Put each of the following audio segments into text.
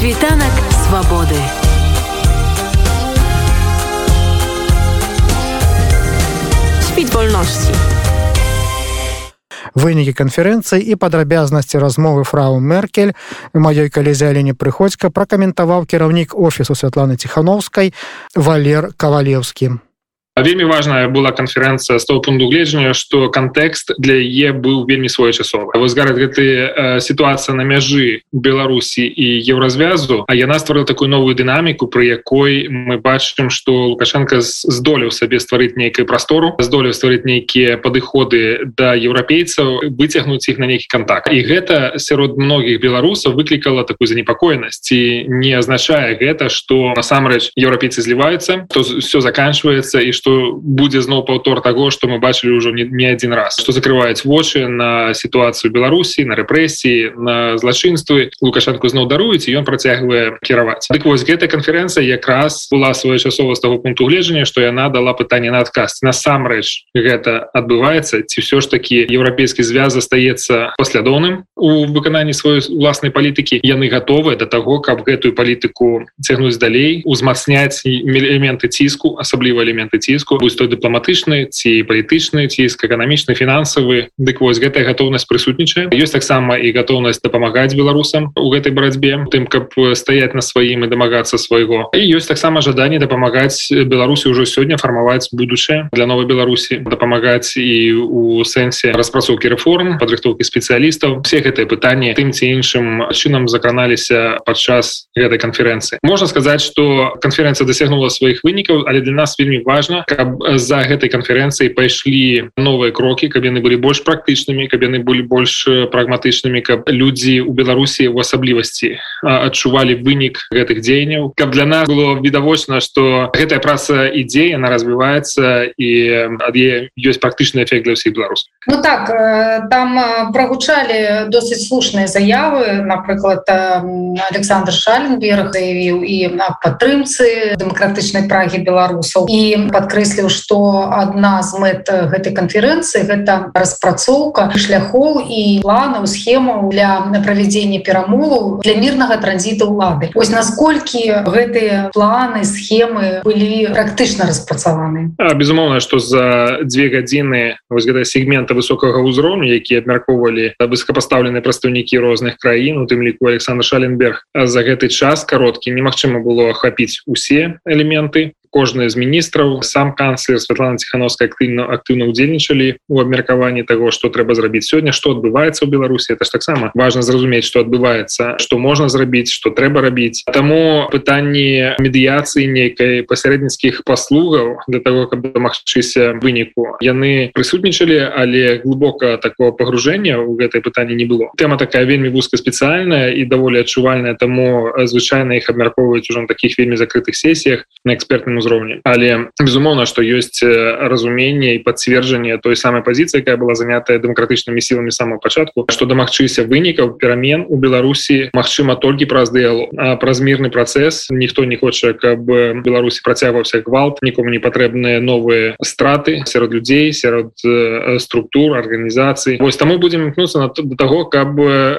Світанак свабоды. Спіць вольнасці. Вынікі канферэнцыі і падрабязнасці размовы фрау Меркель маёй калезе Алене прыходзька пракаментаваў кіраўнік офісу Святланы Ціхановскай Валер Кавалеўскі вельмі важная была канферэнцыя з того пункту гледжання что кантэкст для яе быў вельмі своечасовы. Вось гарад гэты э, сітуацыя на мяжы беларусі і еўразвязу а яна стварыла такую новую дынаміку пры якой мы бачым что лукашенко здолеў сабе стварыць нейкую прастору здолеў стварыць нейкія падыходы да еўрапейцаў выцягнуць іх на нейкі контакт і гэта сярод многіх беларусаў выклікала такую занепакоенасць. Ці не азначае гэта что насамрэч еўрапейцы зліваюцца то все заканчивается і что что будзе зноў паўтор того что мы бачылі ўжо не, не один раз. Что закрываюць вочы на сітуацыю беларусі на рэпрэсіі на злачынствы лукашенко зноў даруюць ён працягвае кіраваць дык вось гэта канферэнцыя якраз была своечасова з того пункту гледжання что яна дала пытанне на адказ насамрэч гэта адбываецца ці все ж таки еўрапейскі звяз застаецца паслядоўным у выкананні сваёй уласнай палітыкі яны готовы до того каб гэтую палітыку цягнуць далей узмацняць элементы ціску асабліва элементы ціску ціску будь той дыпламатычны ці палітычны ціск эканамічны фінансавы. Дык вось гэтая гатоўнасць прысутнічае. Ёсць таксама і гатоўнасць дапамагаць беларусам у гэтай барацьбе тым каб стаять на сваім і дамагацца свайго. І ёсць таксама жаданне дапамагаць беларусі ўжо сёння фармаваць будучае для новой беларусі дапамагаць і у сэнсе распрацоўкі рэформ падрыхтоўкі спецыялістаў. Все гэтыя пытанні тым ці іншым чынам закраналіся падчас гэтай канферэнцыі. Можна сказаць что канферэнцыя дасягнула сваіх вынікаў але для нас вельмі важно каб за гэтай канферэнцыі пайшлі новыя крокі каб яны былі больш практычнымі каб яны былі больш прагматычнымі каб людзі у беларусі в асаблівасці адчувалі вынік гэтых дзеянняў. Каб для нас было відавочна что гэтая праца ідзе она развіваецца і ад ёсць практычны эфект для ўсіх беларус Ну так там прагучалі досыць слушныя заявы напрыклад Александр шаленберг заявіў і на падтрымцы дэмакратычнай прагі беларусаў. І падкры падкрэсліў што адна з мэт гэтай канферэнцыі гэта распрацоўка шляхоў і планаў схемаў для правядзення перамоваў для мірнага транзіта ўлады. Ось насколькі гэтыя планы схемы былі практычна распрацаваны? Безумоўна что за две гадзіны вось гэта сегмента высокага ўзроўню які абмяркоўвалі высокопастаўленыя прадстаўнікі розных краін у тым ліку александр шаленберг за гэты час кароткі немагчыма было ахапіць усе элементы кожны з міністраў. Сам канцлер Святлана ціхановская актыўна актыўна удзельнічалі у абмеркаванні того что трэба зрабіць сёння что адбываецца ў беларусі. Это ж таксама важно зразумець что адбываецца что можна зрабіць что трэба рабіць. Таму пытанні медыяцыі нейкай пасярэдніцкіх паслугаў для того каб дамагчыся выніку яны прысутнічалі але глубока такого пагружэння у гэтай пытанні не было. Тэма такая вельмі вузка спецыяльная і даволі адчувальная таму звычайна іх абмяркоўваюць ужо таких вельмі закрытых сесіях на экспертным узроўні але безумоўна что ёсць разуменне і пацверджанне той самой позиции якая была занятая дэмакратычнымі сіламі самого пачатку что дамагчыся вынікаў перамен у беларусі Мачыма толькі праз дыялог. Праз мірны працэс ніхто не хоча каб беларусі працягваўся гвалт нікому не патрэбныя новыя страты сярод людзей сярод структур арганізацыі вось таму будем імкнуцца на до того каб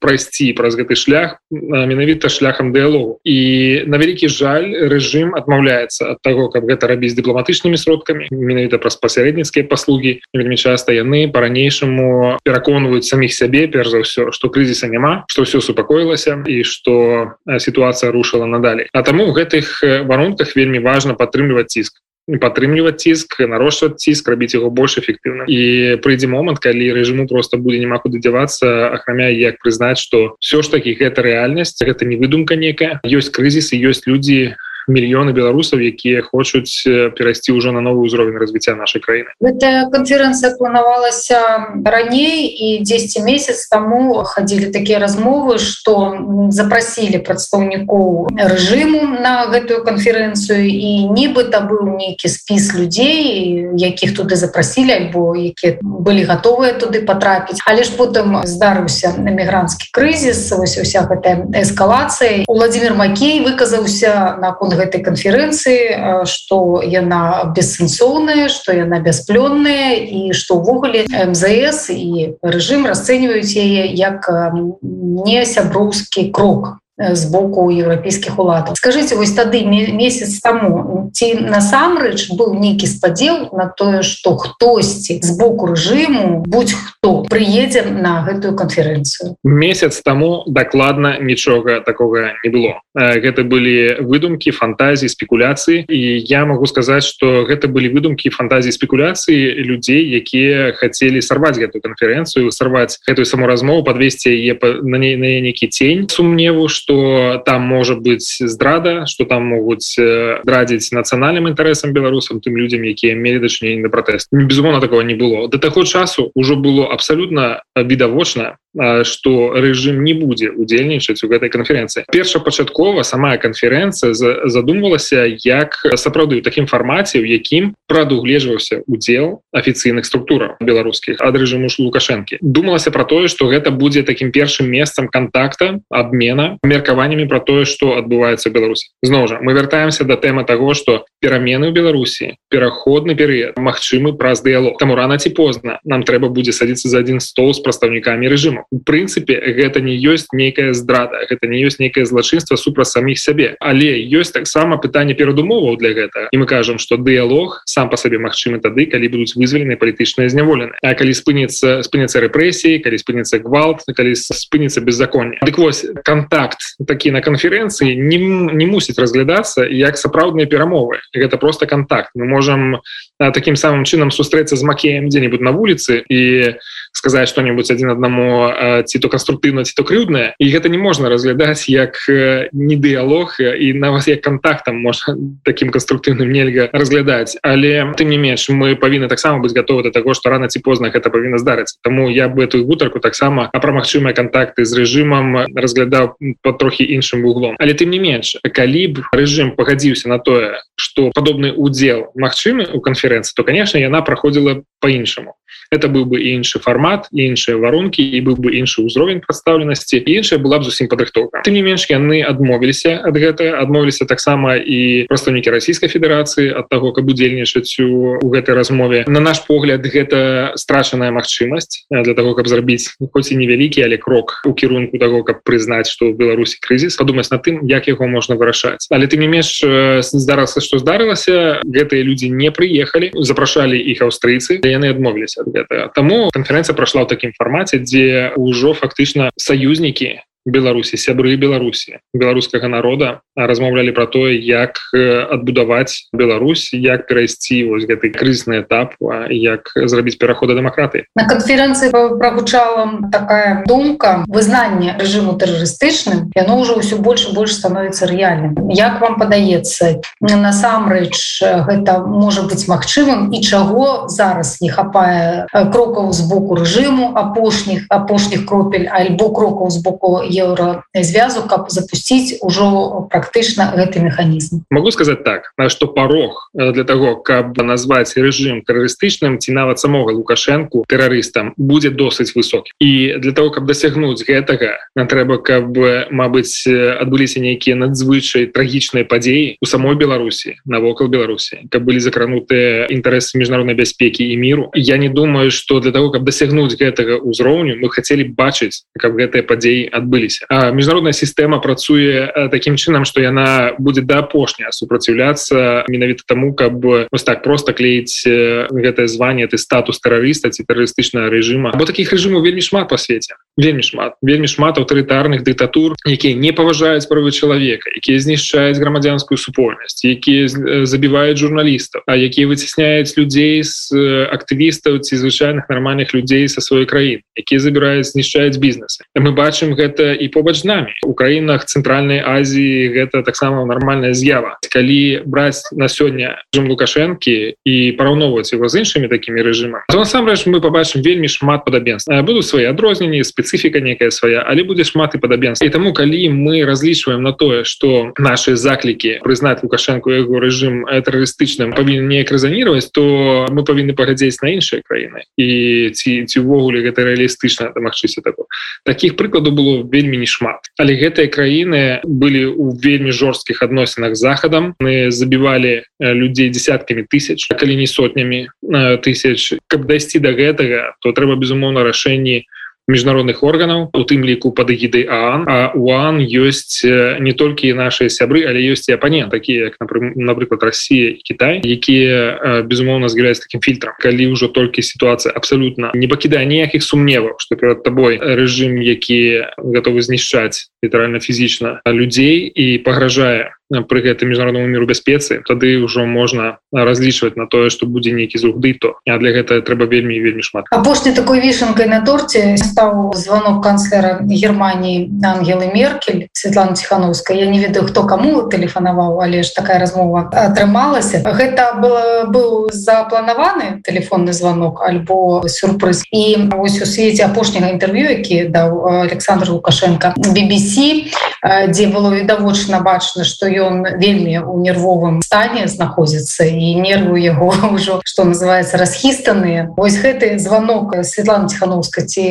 прайсці праз гэты шлях менавіта шляхам дыялогу. І на вялікі жаль рэжым адмаўляецца ад таго каб гэта рабіць дыпламатычнымі сродкамі менавіта праз пасярэдніцкія паслугі вельмі часта яны по-ранейшаму пераконваюць саміх сябе перш за ўсё что крызіса няма что все супакоілася і что сітуацыя рушыла надалей А таму у гэтых варунках вельмі важно падтрымліваць ціск падтрымліваць ціск нарошчваць ціск рабіць яго больш эфектыўна і прыйдзе момант калі рэжыму просто будзе няма куды дзявацца акрамя як прызнаць что все ж таки гэта рэальнасць гэта не выдумка некая. Ёсць крызіс і ёсць людзі мільёны беларусаў якія хочуць перайсці ўжо на новы ўзровень развіцця нашай краіны канферэнцыя планавалася раней і 10 месяц таму хадзілі такія размовы што запрасілі прадстаўнікоў рэжыму на гэтую канферэнцыю і нібыта быў нейкі спіс людзей якіх туды запрасілі альбо якія былі гатовыя туды патрапіць але ж потым здарыўся эмігранцкі крызіс вось уся гэтая эскалацыя Владимир Макей выказаўся наконт гэтай канферэнцыі что яна бессэнсоўная что яна бясплённая і что ўвогуле МЗС і рэжым расцэньваюць яе як не сяброўскі крок з боку еўрапейскіх уладаў скажите вось тады месяц таму ці насамрэч быў нейкі спадзел на тое что хтосьці з боку рэжыму будь хто прыедзе на гэтую канферэнцыю месяц таму дакладна нічога такога не было. Гэта былі выдумкі фантазіі спекуляцыі і я могу сказаць что гэта былі выдумкі фантазіі спекуляцыі людзей якія хацелі сарваць гэтую канферэнцыю сарваць гэтую саму размову подвесці яе на ней на нейкі тень. Сумневу что что там может быть здрада что там могуць драдзіць нацыянальным інтарэсам беларусам тым людям якія мелі дачыненне на пратэст безумоўно такого не было. До таго часу ўжо было абсолютно відавочна что режим не будзе удзельнічаць у гэтай канференцыі першапачаткова самая канференцыя задумвалася як сапраўды таким фармаце у якім прадугледжваўся удзел афіцыйных структураў беларускіх ад рэжыму лукашэнкі. Думалася про тое что гэта будзе таким першым месцам контакта обмена меркаваннями про тое что адбываецца Беларусі. Зноў жа мы вяртаемся до тэмы того что перамены ў Беларусі пераходны перыяд Мачымы праз дыялог. Таму рано ці позна нам трэба будзе садиться за один стол с прадстаўнікамі режиму у прынцыпе гэта не ёсць нейкая здрада гэта не ёсць нейкае злачынства супраць саміх сябе. Але ёсць таксама пытанне перадумоваў для гэта. І мы кажам что дыялог сам по сабе Мачымы тады калі будуць вызвалены палітычныя зняволены А калі спыніцца спыняцца рэпрэсіі калі спыніцца гвалт калі спыніцца беззаконня дык вось контакт такі на канферэнцыі не, не мусіць разглядацца як сапраўдныя перамовы. Гэта просто контакт мы можем таким самым чынам сустрэцца з макеем дзе-нибудь на вуліцы і сказаць что-нибудь один аднаму ці то канструктыўна ці то крыўдна і гэта не можна разглядаць як не дыялог і на вас як контактам можна таким канструктыўным нельга разглядаць але тым не менш мы павінны таксама быць готовы до того что рано ці позна гэта павінна здарыцца Таму я бы эту гутарку таксама а пра магчымыя контакты з рэжымам разглядаў по трохі іншым углом. Але тым не менш калі б рэжым пагадзіўся на тое что падобны удзел магчымы у канферэнцыі то конечно яна праходзіла по-іншаму это быў бы іншы фармат іншыя варункі і быў бы іншы ўзровень прадстаўленасці іншая была б зусім падрыхтоўка ты не менш яны адмовіліся ад гэта адмовіліся таксама і прадстаўнікі расійскай федэрацыі ад таго каб удзельнічаць у, у гэтай размове. На наш погляд гэта страчаная магчымасць для того каб зрабіць хоць і невялікі але крок у кірунку того каб прызнаць что беларусі крызіс падумаць на тым як яго можна вырашаць. Але ты не менш здарылася что здарылася гэтыя людзі не прыехалі запрашалі іх аўстрыйцы яны адмовіліся ад гэтага таму канферэнцыя прайшла ў такім фармаце дзе ўжо фактычна саюзнікі беларусі сябры беларусі беларускага народа размаўлялі про тое як адбудаваць Беларусь як перайсці вось гэты крызісны этап як зрабіць перахода дэмакраты на канферэнцыі прагучала такая думка вызнанне рэжыму тэрарыстычным яно ўжо ўсё больш больш становіцца рэальным. Як вам падаецца насамрэч гэта можа быць магчымым і чаго зараз не хапае крокаў з боку рэжыму апошніх апошніх кропель альбо крокаў з боку еўразвязу каб запусціць ужо практычна гэты механізм могу сказать так что порог для того каб назваць режим тэрарыстычным ці нават самога лукашэнку тэрарыстам будзе досыць высокі і для того каб дасягнуць гэтага нам трэба каб Мабыць адбыліся нейкія надзвычай трагічныя падзеі у самой беларусі навокал беларусі каб былі закранутыя інтарэсы міжнароднай бяспекі і міру я не думаю что для того каб дасягнуць гэтага ўзроўню мы хацелі бачыць каб гэтыя падзеі адбылі адбыліся міжнародная сістэма працуе таким чынам что яна будзе да апошняя супраціўляцца менавіта тому каб вось так просто клеіць гэтае звание ты статус тэрарыста ці тэрарыстычнага режима. Бо таких режимаў вельмі шмат по свеце вельмі шмат. Вельмі шмат аўтарытарных дыктатур якія не паважаюць правы чалавека якія знішчаюць грамадзянскую супольнасць якія забіваюць журналістаў а якія выцісняюць людзей з актывістаў ці звычайных нармальных людзей са сваёй краін якія забіраюць знішчаюць бізнесы мы бачым гэта і побач з нами у краінах цэнтральнай Азіі гэта таксама нармальная з'ява. Калі браць на сёння жым лукашэнкі і параўноўваць его з іншымі такімі рэжымамі насамрэч мы побачым вельмі шмат падабенств будуць свае адрозненні спецыфіка некая свая але будзе шмат і падабенств і таму калі мы разлічваем на тое что наши заклікі прызнаць лукашэнку яго рэжым тэрарыстычным павінен неяк рэзанировать то мы павінны пагадзець на іншыя краіны. І ці ці увогуле гэта рэалістычна дамагчыся такого таких прыкладу было вельмі вельмі не шмат але гэтыя краіны былі у вельмі жорсткіх адносінах захадам. Мы забівалі людзей десяткамі тысяч калі не сотнямі тысяч. Каб дайсці до гэтага то трэба безумоўна рашэнні міжнародных органаў у тым ліку под эгідай ан а уан ёсць не толькі наши сябры але ёсць і апанент такія як напрыклад Россия Китай якія безумоўна з'яўляюцца таким фільтрам калі ўжо толькі сітуацыя абсолютно не пакідае ніякіх сумневаў что перад тобой рэжым які готовы знішчаць літаральна фізічна людзей і пагражае пры гэтым міжнароднаму міру бяспецы тады ўжо можна разлічваць на тое што будзе нейкі зругды то а для гэтага трэба вельмі вельмі шмат. Апошняй такой вішанкай на торце стаў звонок канцлера германії ангелы меркель Светлана ціхановская я не ведаю хто кому тэлефанаваў але ж такая размова атрымалася. Гэта было быў запланаваны телефонны звонок альбо сюрпрыз. І ось у свеце апошняга інтэрв'ю які даў Александр лукашенко BBC дзе было відавочна бачна что ён ён вельмі у нервовым стане знаходзіцца і нерву яго ўжо что называется расхістаныя. Ось гэты звонок Светлана ціхановска ці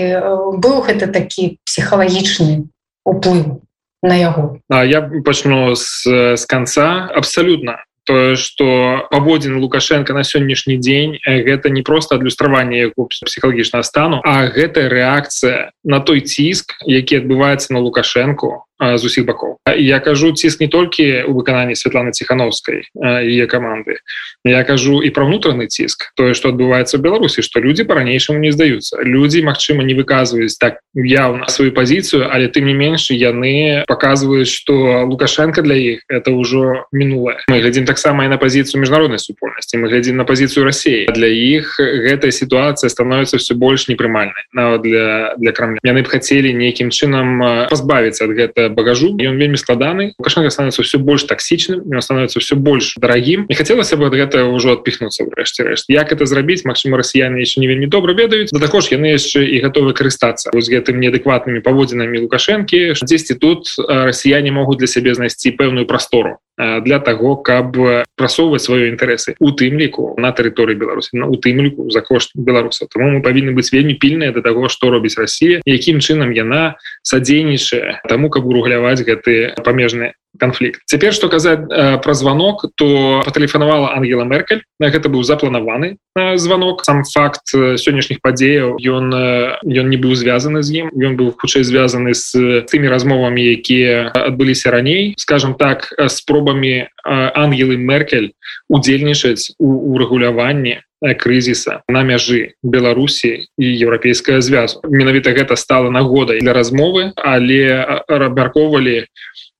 быў гэта такі псіхалагічны уплыў на яго? А я пачну з, з конца абсолютно тое что паводзін лукашенко на сённяшні дзень гэта не просто адлюстраванне псіхалагічнага стану а гэта рэакцыя на той ціск які адбываецца на лукашенко з усіх бакоў. Я кажу ціск не толькі у выкананні Святланы ціхановскай яе каманды. Я кажу і пра ўнутраны ціск тое што адбываецца Беларусі што людзі по-ранейшаму не здаюцца. Людзі Мачыма не выказваюць так яўна сваю пазіцыю але тым не менш яны показваюць что лукашенко для іх это ўжо мінулае. Мы глядзім таксама і на пазіцыю міжнароднай супольнасці. Мы глядзім на пазіцыю Росіі для іх гэтая сітуацыя становіцца все больш непрымальнай. Нават для для крамля. Яны б хацелі нейкім чынам пазбавіцца ад гэта багажу ён вельмі складаны лукашенко становится все больш таксічным становится все больш дарагім не хацелася бы ад гэта ўжо адпіхнуцца рэшце рэшт як это зрабіць Мачыма расіяне еще не вельмі добра ведаюць. Да також яны яшчэ і готовы карыстацца з гэтым неадэкватнымі паводзінамі лукашэнкі. Дзесьці тут расіяне могуць для сябе знайсці пэўную прастору для того каб прасоўваць свае інтарэсы у тым ліку на тэрыторыі Беларусі на у тым ліку за кошт беларусаў тому мы павінны быць вельмі пільныя да таго што робіць Росія якім чынам яна садзейнічае таму каб уругляваць гэты памежны конфликт. Цяпер что казаць э, про звонок то патэлефанавала ангела меркель. На гэта быў запланаваны э, звонок. Сам факт э, сённяшніх падзеяў ён э, ён не быў звязаны з ім ён быў хутчэй звязаны з тымі размовамі якія адбыліся раней скажем так спробамі э, ангелы меркель удзельнічаць у урэгуляванні крызіса на мяжы Беларусі і еўрапейская звязу менавіта гэта стала нагодай для размовы але абмяркоўвалі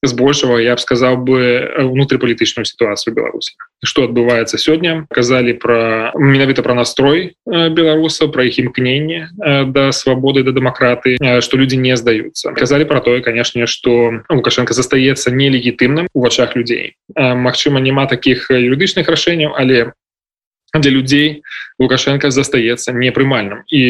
збольшага я б сказаў бы унутрыпалітычную сітуацыю Беларусі что адбываецца сёння казалі про менавіта про настрой беларусаў про іх імкненне да свабоды да дэмакраты что люди не здаюцца казалі про тое канешне что лукашенко застаецца нелегітымным у вачах людзей Мачыма няма таких юрыдычных рашэнняў але для людзей лукашенко застаецца непрымальным і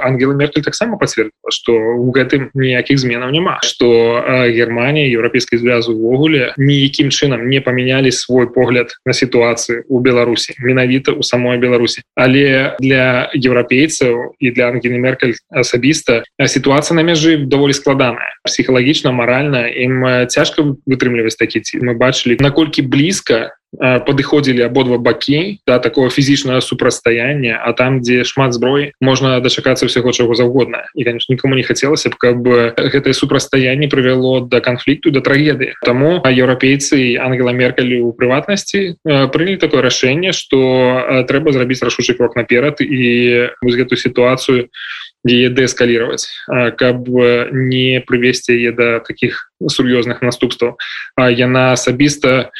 ангела меркель таксама пацвердила что у гэтым ніякіх зменаў няма что Германія еўрапейскі звяз увогуле ніякім чынам не памянялі свой погляд на сітуацыю у Беларусі менавіта у самой Беларусі але для еўрапейцаў і для ангены меркель асабіста сітуацыя на мяжы даволі складаная. Псіхалагічна маральна ім цяжка вытрымліваць такі ці мы бачылі наколькі блізка падыходзілі абодва бакі да такого фізічнага супрацьстаяння а там дзе шмат зброі можна дачакацца ўсяго чаго заўгодна. І конечно нікому не хацелася б каб гэтае супрацьстаянне прывяло да канфлікту да трагедыі. Таму еўрапейцы ангела меркалі у прыватнасці прынялі такое рашэнне што трэба зрабіць рашучы крок наперад і вось гэту сітуацыю яе дэскалировать каб не прывесці яе да таких сур'ёзных наступстваў. Яна асабіста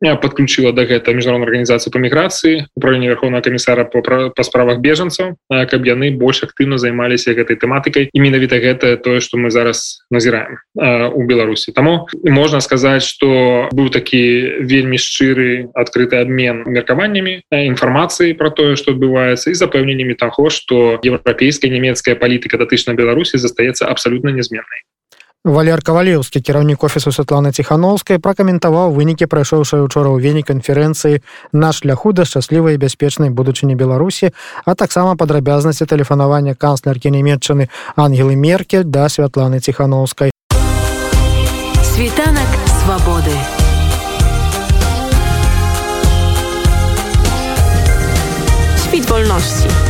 подключила до гэта міжнародная органнізацыя по міграцыі управление верховного комиссара по, по справах бежанцаў каб яны больш актыўна займаліся гэтай тэматыкай і менавіта гэта тое что мы зараз назіраем у беларусі тому можна сказаць что быў такі вельмі шчыры адкрыты обмен меркаваннями інфармацыі про тое что адбываецца і запэўненнямі таго что еўрапейская нямецкая палітыка датычна беларусі застаецца абсолютно нязменнай Валер кавалеўскі кіраўнік офісу Святланы ціхановскай пракаментаваў вынікі прайшоўшай учора ў вені канферэнцыі на шляху да шчаслівай бяспечнай будучыні Беларусі, а таксама падрабязнасці тэлефанавання канцлеркі нямметчаны Ангелы Меркель да Святланы ціхановскай. Світанак свабоды. Світ вольнасці.